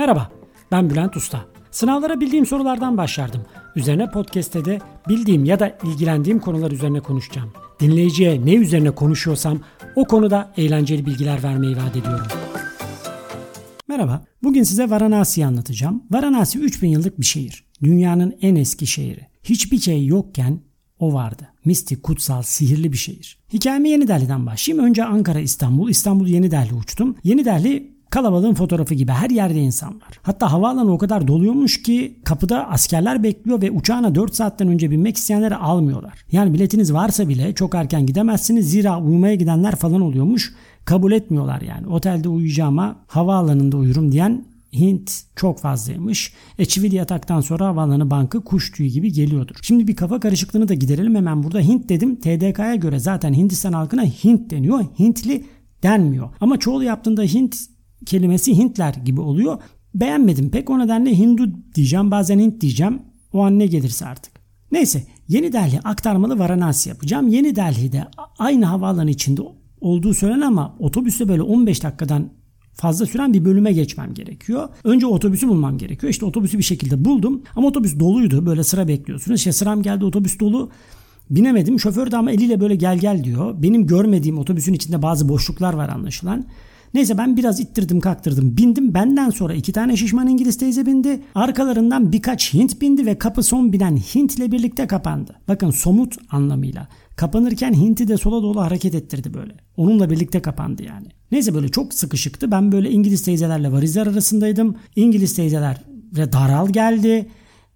Merhaba, ben Bülent Usta. Sınavlara bildiğim sorulardan başlardım. Üzerine podcast'te de bildiğim ya da ilgilendiğim konular üzerine konuşacağım. Dinleyiciye ne üzerine konuşuyorsam o konuda eğlenceli bilgiler vermeyi vaat ediyorum. Merhaba, bugün size Varanasi'yi anlatacağım. Varanasi 3000 yıllık bir şehir. Dünyanın en eski şehri. Hiçbir şey yokken o vardı. Mistik, kutsal, sihirli bir şehir. Hikayeme Yeni Delhi'den başlayayım. Önce Ankara, İstanbul, İstanbul Yeni Delhi uçtum. Yeni Delhi Kalabalığın fotoğrafı gibi her yerde insan var. Hatta havaalanı o kadar doluyormuş ki kapıda askerler bekliyor ve uçağına 4 saatten önce binmek isteyenleri almıyorlar. Yani biletiniz varsa bile çok erken gidemezsiniz zira uyumaya gidenler falan oluyormuş. Kabul etmiyorlar yani. Otelde uyuyacağıma havaalanında uyurum diyen Hint çok fazlaymış. E çivili yataktan sonra havaalanı bankı kuş tüyü gibi geliyordur. Şimdi bir kafa karışıklığını da giderelim hemen burada. Hint dedim TDK'ya göre zaten Hindistan halkına Hint deniyor. Hintli denmiyor. Ama çoğu yaptığında Hint kelimesi Hintler gibi oluyor. Beğenmedim pek o nedenle Hindu diyeceğim bazen Hint diyeceğim. O an ne gelirse artık. Neyse Yeni Delhi aktarmalı Varanasi yapacağım. Yeni Delhi'de aynı havaalanı içinde olduğu söylenen ama otobüste böyle 15 dakikadan fazla süren bir bölüme geçmem gerekiyor. Önce otobüsü bulmam gerekiyor. İşte otobüsü bir şekilde buldum ama otobüs doluydu. Böyle sıra bekliyorsunuz. İşte sıram geldi otobüs dolu. Binemedim. Şoför de ama eliyle böyle gel gel diyor. Benim görmediğim otobüsün içinde bazı boşluklar var anlaşılan. Neyse ben biraz ittirdim kaktırdım bindim. Benden sonra iki tane şişman İngiliz teyze bindi. Arkalarından birkaç Hint bindi ve kapı son binen Hint ile birlikte kapandı. Bakın somut anlamıyla. Kapanırken Hint'i de sola doğru hareket ettirdi böyle. Onunla birlikte kapandı yani. Neyse böyle çok sıkışıktı. Ben böyle İngiliz teyzelerle varizler arasındaydım. İngiliz teyzeler ve daral geldi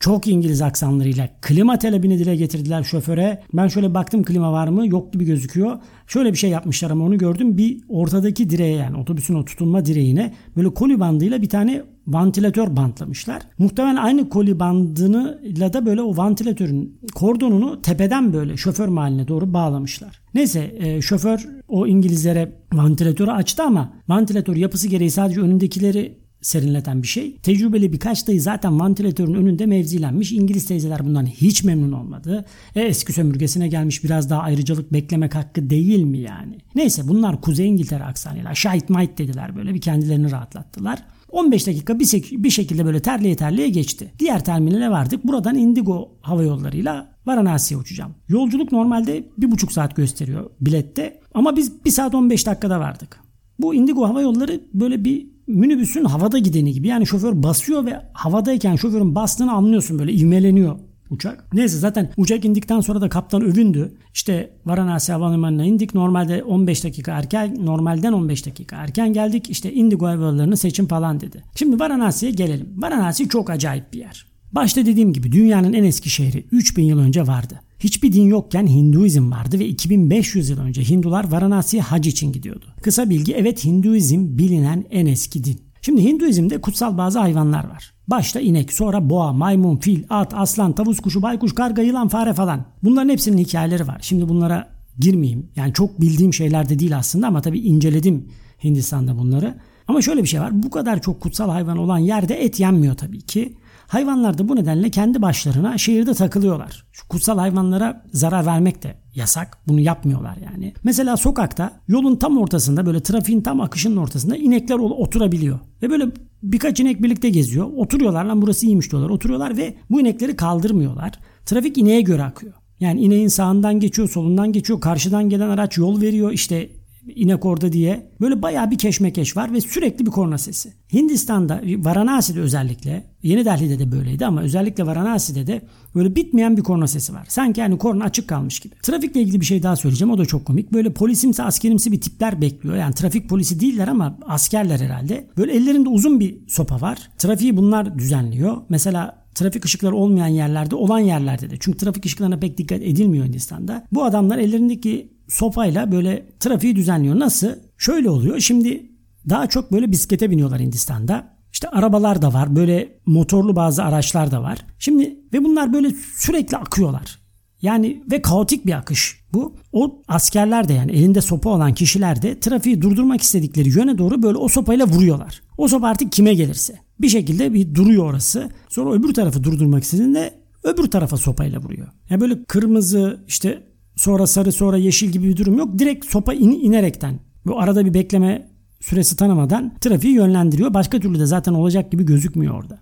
çok İngiliz aksanlarıyla klima talebini dile getirdiler şoföre. Ben şöyle baktım klima var mı? Yok gibi gözüküyor. Şöyle bir şey yapmışlar ama onu gördüm. Bir ortadaki direğe yani otobüsün o tutunma direğine böyle koli bandıyla bir tane vantilatör bantlamışlar. Muhtemelen aynı koli bandıyla da böyle o vantilatörün kordonunu tepeden böyle şoför mahalline doğru bağlamışlar. Neyse e, şoför o İngilizlere vantilatörü açtı ama vantilatör yapısı gereği sadece önündekileri serinleten bir şey. Tecrübeli birkaç dayı zaten vantilatörün önünde mevzilenmiş. İngiliz teyzeler bundan hiç memnun olmadı. E, eski sömürgesine gelmiş biraz daha ayrıcalık beklemek hakkı değil mi yani? Neyse bunlar Kuzey İngiltere aksanıyla şahit might dediler böyle bir kendilerini rahatlattılar. 15 dakika bir, bir şekilde böyle terliye terliye geçti. Diğer terminale vardık. Buradan Indigo hava yollarıyla Varanasi'ye uçacağım. Yolculuk normalde bir buçuk saat gösteriyor bilette. Ama biz bir saat 15 dakikada vardık. Bu Indigo hava yolları böyle bir minibüsün havada gideni gibi. Yani şoför basıyor ve havadayken şoförün bastığını anlıyorsun böyle ivmeleniyor uçak. Neyse zaten uçak indikten sonra da kaptan övündü. İşte Varanasi Havalimanı'na indik. Normalde 15 dakika erken, normalden 15 dakika erken geldik. İşte Indigo havalarını seçin falan dedi. Şimdi Varanasi'ye gelelim. Varanasi çok acayip bir yer. Başta dediğim gibi dünyanın en eski şehri 3000 yıl önce vardı. Hiçbir din yokken Hinduizm vardı ve 2500 yıl önce Hindular Varanasi'ye hac için gidiyordu. Kısa bilgi evet Hinduizm bilinen en eski din. Şimdi Hinduizm'de kutsal bazı hayvanlar var. Başta inek, sonra boğa, maymun, fil, at, aslan, tavus kuşu, baykuş, karga, yılan, fare falan. Bunların hepsinin hikayeleri var. Şimdi bunlara girmeyeyim. Yani çok bildiğim şeyler de değil aslında ama tabii inceledim Hindistan'da bunları. Ama şöyle bir şey var. Bu kadar çok kutsal hayvan olan yerde et yenmiyor tabii ki. Hayvanlar da bu nedenle kendi başlarına şehirde takılıyorlar. Şu kutsal hayvanlara zarar vermek de yasak. Bunu yapmıyorlar yani. Mesela sokakta yolun tam ortasında böyle trafiğin tam akışının ortasında inekler oturabiliyor. Ve böyle birkaç inek birlikte geziyor. Oturuyorlar lan burası iyiymiş diyorlar. Oturuyorlar ve bu inekleri kaldırmıyorlar. Trafik ineğe göre akıyor. Yani ineğin sağından geçiyor, solundan geçiyor, karşıdan gelen araç yol veriyor. İşte inek orada diye. Böyle bayağı bir keşmekeş var ve sürekli bir korna sesi. Hindistan'da Varanasi'de özellikle Yeni Delhi'de de böyleydi ama özellikle Varanasi'de de böyle bitmeyen bir korna sesi var. Sanki yani korna açık kalmış gibi. Trafikle ilgili bir şey daha söyleyeceğim o da çok komik. Böyle polisimsi askerimsi bir tipler bekliyor. Yani trafik polisi değiller ama askerler herhalde. Böyle ellerinde uzun bir sopa var. Trafiği bunlar düzenliyor. Mesela trafik ışıkları olmayan yerlerde olan yerlerde de. Çünkü trafik ışıklarına pek dikkat edilmiyor Hindistan'da. Bu adamlar ellerindeki sopayla böyle trafiği düzenliyor. Nasıl? Şöyle oluyor. Şimdi daha çok böyle bisiklete biniyorlar Hindistan'da. İşte arabalar da var. Böyle motorlu bazı araçlar da var. Şimdi ve bunlar böyle sürekli akıyorlar. Yani ve kaotik bir akış bu. O askerler de yani elinde sopa olan kişiler de trafiği durdurmak istedikleri yöne doğru böyle o sopayla vuruyorlar. O sopa artık kime gelirse. Bir şekilde bir duruyor orası. Sonra öbür tarafı durdurmak istediğinde öbür tarafa sopayla vuruyor. Yani böyle kırmızı işte sonra sarı sonra yeşil gibi bir durum yok. Direkt sopa in, inerekten. Bu arada bir bekleme süresi tanımadan trafiği yönlendiriyor. Başka türlü de zaten olacak gibi gözükmüyor orada.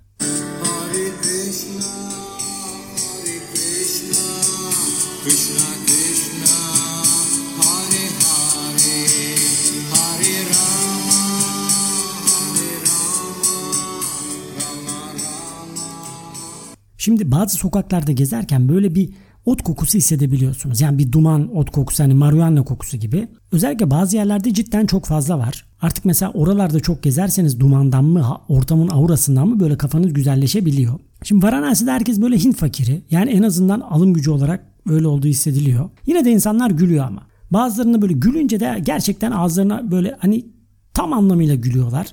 Şimdi bazı sokaklarda gezerken böyle bir ot kokusu hissedebiliyorsunuz. Yani bir duman ot kokusu hani marihuana kokusu gibi. Özellikle bazı yerlerde cidden çok fazla var. Artık mesela oralarda çok gezerseniz dumandan mı ortamın aurasından mı böyle kafanız güzelleşebiliyor. Şimdi Varanasi'de herkes böyle Hint fakiri. Yani en azından alım gücü olarak öyle olduğu hissediliyor. Yine de insanlar gülüyor ama. Bazılarını böyle gülünce de gerçekten ağızlarına böyle hani tam anlamıyla gülüyorlar.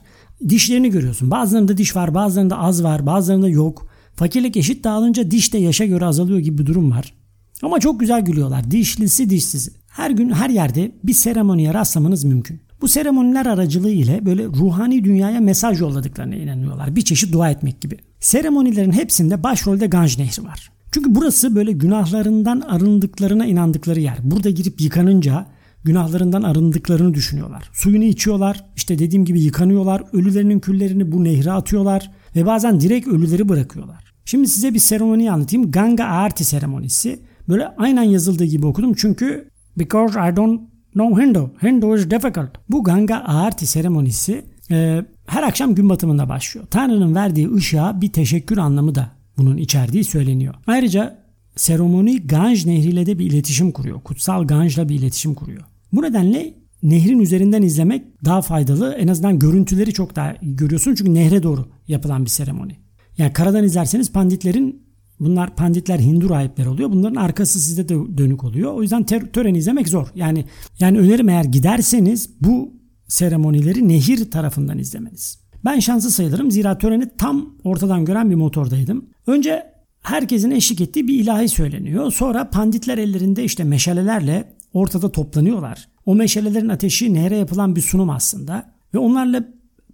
Dişlerini görüyorsun. Bazılarında diş var, bazılarında az var, bazılarında yok. Fakirlik eşit dağılınca diş de yaşa göre azalıyor gibi bir durum var. Ama çok güzel gülüyorlar. Dişlisi dişsiz. Her gün her yerde bir seremoniye rastlamanız mümkün. Bu seremoniler aracılığı ile böyle ruhani dünyaya mesaj yolladıklarına inanıyorlar. Bir çeşit dua etmek gibi. Seremonilerin hepsinde başrolde Ganj Nehri var. Çünkü burası böyle günahlarından arındıklarına inandıkları yer. Burada girip yıkanınca günahlarından arındıklarını düşünüyorlar. Suyunu içiyorlar, işte dediğim gibi yıkanıyorlar, ölülerinin küllerini bu nehre atıyorlar ve bazen direkt ölüleri bırakıyorlar. Şimdi size bir seremoni anlatayım. Ganga Aarti seremonisi. Böyle aynen yazıldığı gibi okudum çünkü because I don't know Hindu. Hindu is difficult. Bu Ganga Aarti seremonisi e, her akşam gün batımında başlıyor. Tanrı'nın verdiği ışığa bir teşekkür anlamı da bunun içerdiği söyleniyor. Ayrıca seremoni Ganj nehriyle de bir iletişim kuruyor. Kutsal Ganj'la bir iletişim kuruyor. Bu nedenle nehrin üzerinden izlemek daha faydalı. En azından görüntüleri çok daha görüyorsun çünkü nehre doğru yapılan bir seremoni. Yani karadan izlerseniz panditlerin bunlar panditler Hindu rahipler oluyor. Bunların arkası sizde de dönük oluyor. O yüzden ter- töreni izlemek zor. Yani yani önerim eğer giderseniz bu seremonileri nehir tarafından izlemeniz. Ben şanslı sayılırım zira töreni tam ortadan gören bir motordaydım. Önce herkesin eşlik ettiği bir ilahi söyleniyor. Sonra panditler ellerinde işte meşalelerle ortada toplanıyorlar. O meşalelerin ateşi nehre yapılan bir sunum aslında. Ve onlarla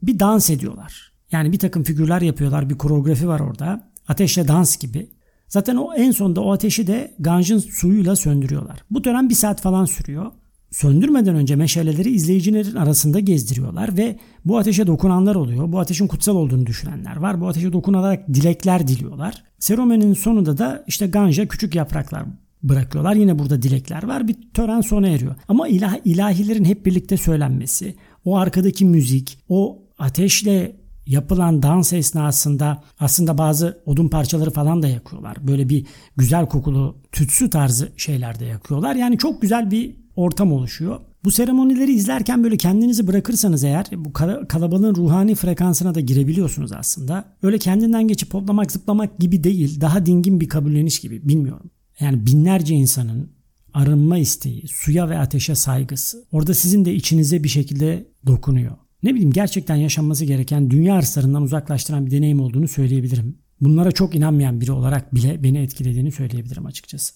bir dans ediyorlar. Yani bir takım figürler yapıyorlar. Bir koreografi var orada. Ateşle dans gibi. Zaten o en sonunda o ateşi de Ganj'ın suyuyla söndürüyorlar. Bu tören bir saat falan sürüyor. Söndürmeden önce meşaleleri izleyicilerin arasında gezdiriyorlar ve bu ateşe dokunanlar oluyor. Bu ateşin kutsal olduğunu düşünenler var. Bu ateşe dokunarak dilekler diliyorlar. Seremoninin sonunda da işte Ganja küçük yapraklar bırakıyorlar. Yine burada dilekler var. Bir tören sona eriyor. Ama ilah, ilahilerin hep birlikte söylenmesi, o arkadaki müzik, o ateşle yapılan dans esnasında aslında bazı odun parçaları falan da yakıyorlar. Böyle bir güzel kokulu tütsü tarzı şeyler de yakıyorlar. Yani çok güzel bir ortam oluşuyor. Bu seremonileri izlerken böyle kendinizi bırakırsanız eğer bu kalabalığın ruhani frekansına da girebiliyorsunuz aslında. Öyle kendinden geçip hoplamak zıplamak gibi değil daha dingin bir kabulleniş gibi bilmiyorum. Yani binlerce insanın arınma isteği, suya ve ateşe saygısı orada sizin de içinize bir şekilde dokunuyor Ne bileyim gerçekten yaşanması gereken dünya arslarından uzaklaştıran bir deneyim olduğunu söyleyebilirim. Bunlara çok inanmayan biri olarak bile beni etkilediğini söyleyebilirim açıkçası.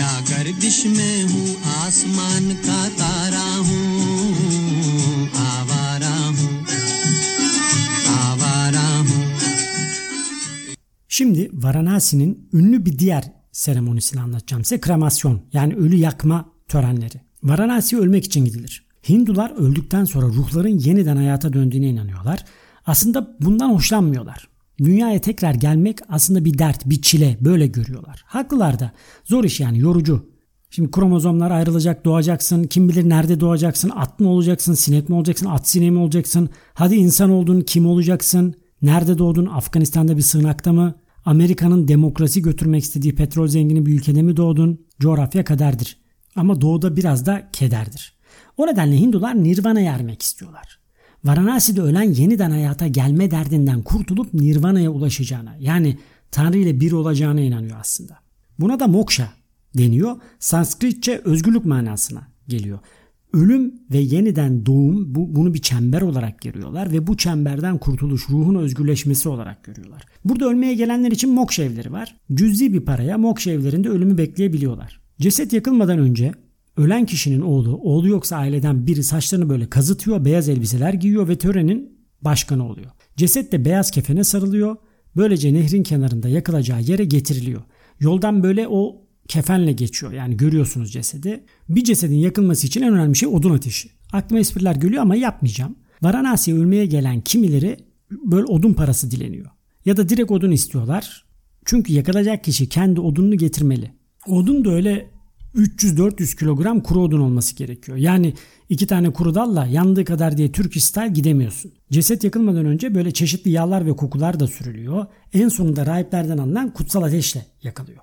या गर्दिश में हूँ आसमान का तारा हूँ आवारा हूँ आवारा हूँ Şimdi Varanasi'nin ünlü bir diğer seremonisini anlatacağım size. Kremasyon yani ölü yakma törenleri. Varanasi'ye ölmek için gidilir. Hindular öldükten sonra ruhların yeniden hayata döndüğüne inanıyorlar. Aslında bundan hoşlanmıyorlar. Dünyaya tekrar gelmek aslında bir dert, bir çile böyle görüyorlar. Haklılar da. Zor iş yani yorucu. Şimdi kromozomlar ayrılacak, doğacaksın. Kim bilir nerede doğacaksın? At mı olacaksın, sinek mi olacaksın, at sineği mi olacaksın? Hadi insan oldun, kim olacaksın? Nerede doğdun? Afganistan'da bir sığınakta mı? Amerika'nın demokrasi götürmek istediği petrol zengini bir ülkede mi doğdun? Coğrafya kaderdir. Ama doğuda biraz da kederdir. O nedenle Hindular Nirvana'ya ermek istiyorlar. Varanasi'de ölen yeniden hayata gelme derdinden kurtulup Nirvana'ya ulaşacağına yani Tanrı ile bir olacağına inanıyor aslında. Buna da moksha deniyor. Sanskritçe özgürlük manasına geliyor. Ölüm ve yeniden doğum bu, bunu bir çember olarak görüyorlar ve bu çemberden kurtuluş ruhun özgürleşmesi olarak görüyorlar. Burada ölmeye gelenler için moksha evleri var. Cüzi bir paraya moksha evlerinde ölümü bekleyebiliyorlar. Ceset yakılmadan önce ölen kişinin oğlu, oğlu yoksa aileden biri saçlarını böyle kazıtıyor, beyaz elbiseler giyiyor ve törenin başkanı oluyor. Ceset de beyaz kefene sarılıyor. Böylece nehrin kenarında yakılacağı yere getiriliyor. Yoldan böyle o kefenle geçiyor. Yani görüyorsunuz cesedi. Bir cesedin yakılması için en önemli şey odun ateşi. Aklıma espriler geliyor ama yapmayacağım. Varanasi'ye ölmeye gelen kimileri böyle odun parası dileniyor. Ya da direkt odun istiyorlar. Çünkü yakılacak kişi kendi odununu getirmeli. Odun da öyle 300-400 kilogram kuru odun olması gerekiyor. Yani iki tane kuru dalla yandığı kadar diye Türk style gidemiyorsun. Ceset yakılmadan önce böyle çeşitli yağlar ve kokular da sürülüyor. En sonunda rahiplerden alınan kutsal ateşle yakılıyor.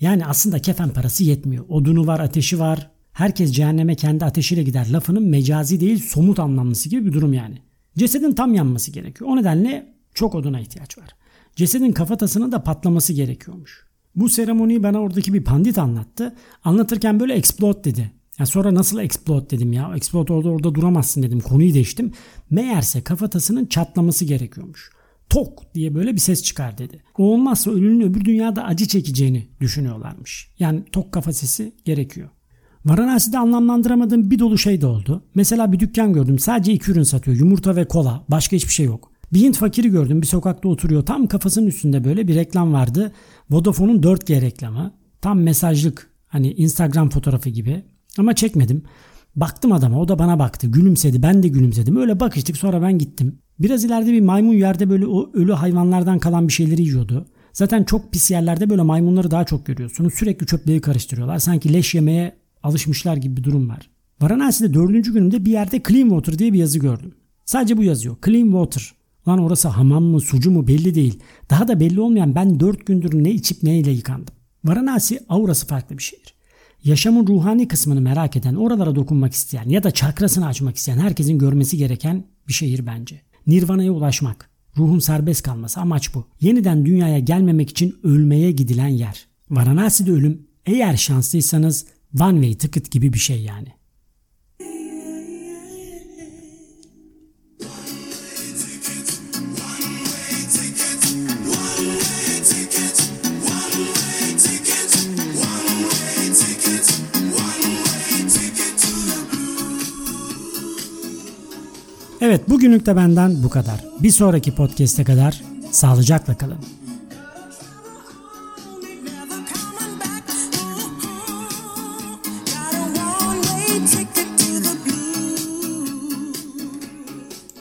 Yani aslında kefen parası yetmiyor. Odunu var, ateşi var. Herkes cehenneme kendi ateşiyle gider. Lafının mecazi değil somut anlamlısı gibi bir durum yani. Cesedin tam yanması gerekiyor. O nedenle çok oduna ihtiyaç var. Cesedin kafatasının da patlaması gerekiyormuş. Bu seremoniyi bana oradaki bir pandit anlattı. Anlatırken böyle explode dedi. Ya sonra nasıl explode dedim ya. Explode orada orada duramazsın dedim. Konuyu değiştim. Meğerse kafatasının çatlaması gerekiyormuş. Tok diye böyle bir ses çıkar dedi. O olmazsa ölünün öbür dünyada acı çekeceğini düşünüyorlarmış. Yani tok kafa sesi gerekiyor. Varanasi'de anlamlandıramadığım bir dolu şey de oldu. Mesela bir dükkan gördüm sadece iki ürün satıyor. Yumurta ve kola. Başka hiçbir şey yok. Bir Hint fakiri gördüm bir sokakta oturuyor. Tam kafasının üstünde böyle bir reklam vardı. Vodafone'un 4G reklamı. Tam mesajlık hani Instagram fotoğrafı gibi. Ama çekmedim. Baktım adama o da bana baktı. Gülümsedi ben de gülümsedim. Öyle bakıştık sonra ben gittim. Biraz ileride bir maymun yerde böyle o ölü hayvanlardan kalan bir şeyleri yiyordu. Zaten çok pis yerlerde böyle maymunları daha çok görüyorsunuz. Sürekli çöpleri karıştırıyorlar. Sanki leş yemeye alışmışlar gibi bir durum var. Varanasi'de dördüncü günümde bir yerde clean water diye bir yazı gördüm. Sadece bu yazıyor. Clean water. Lan orası hamam mı sucu mu belli değil. Daha da belli olmayan ben dört gündür ne içip neyle yıkandım. Varanasi aurası farklı bir şehir. Yaşamın ruhani kısmını merak eden, oralara dokunmak isteyen ya da çakrasını açmak isteyen herkesin görmesi gereken bir şehir bence. Nirvana'ya ulaşmak, ruhun serbest kalması amaç bu. Yeniden dünyaya gelmemek için ölmeye gidilen yer. Varanasi'de ölüm eğer şanslıysanız one way ticket gibi bir şey yani. Evet bugünlük de benden bu kadar. Bir sonraki podcast'e kadar sağlıcakla kalın.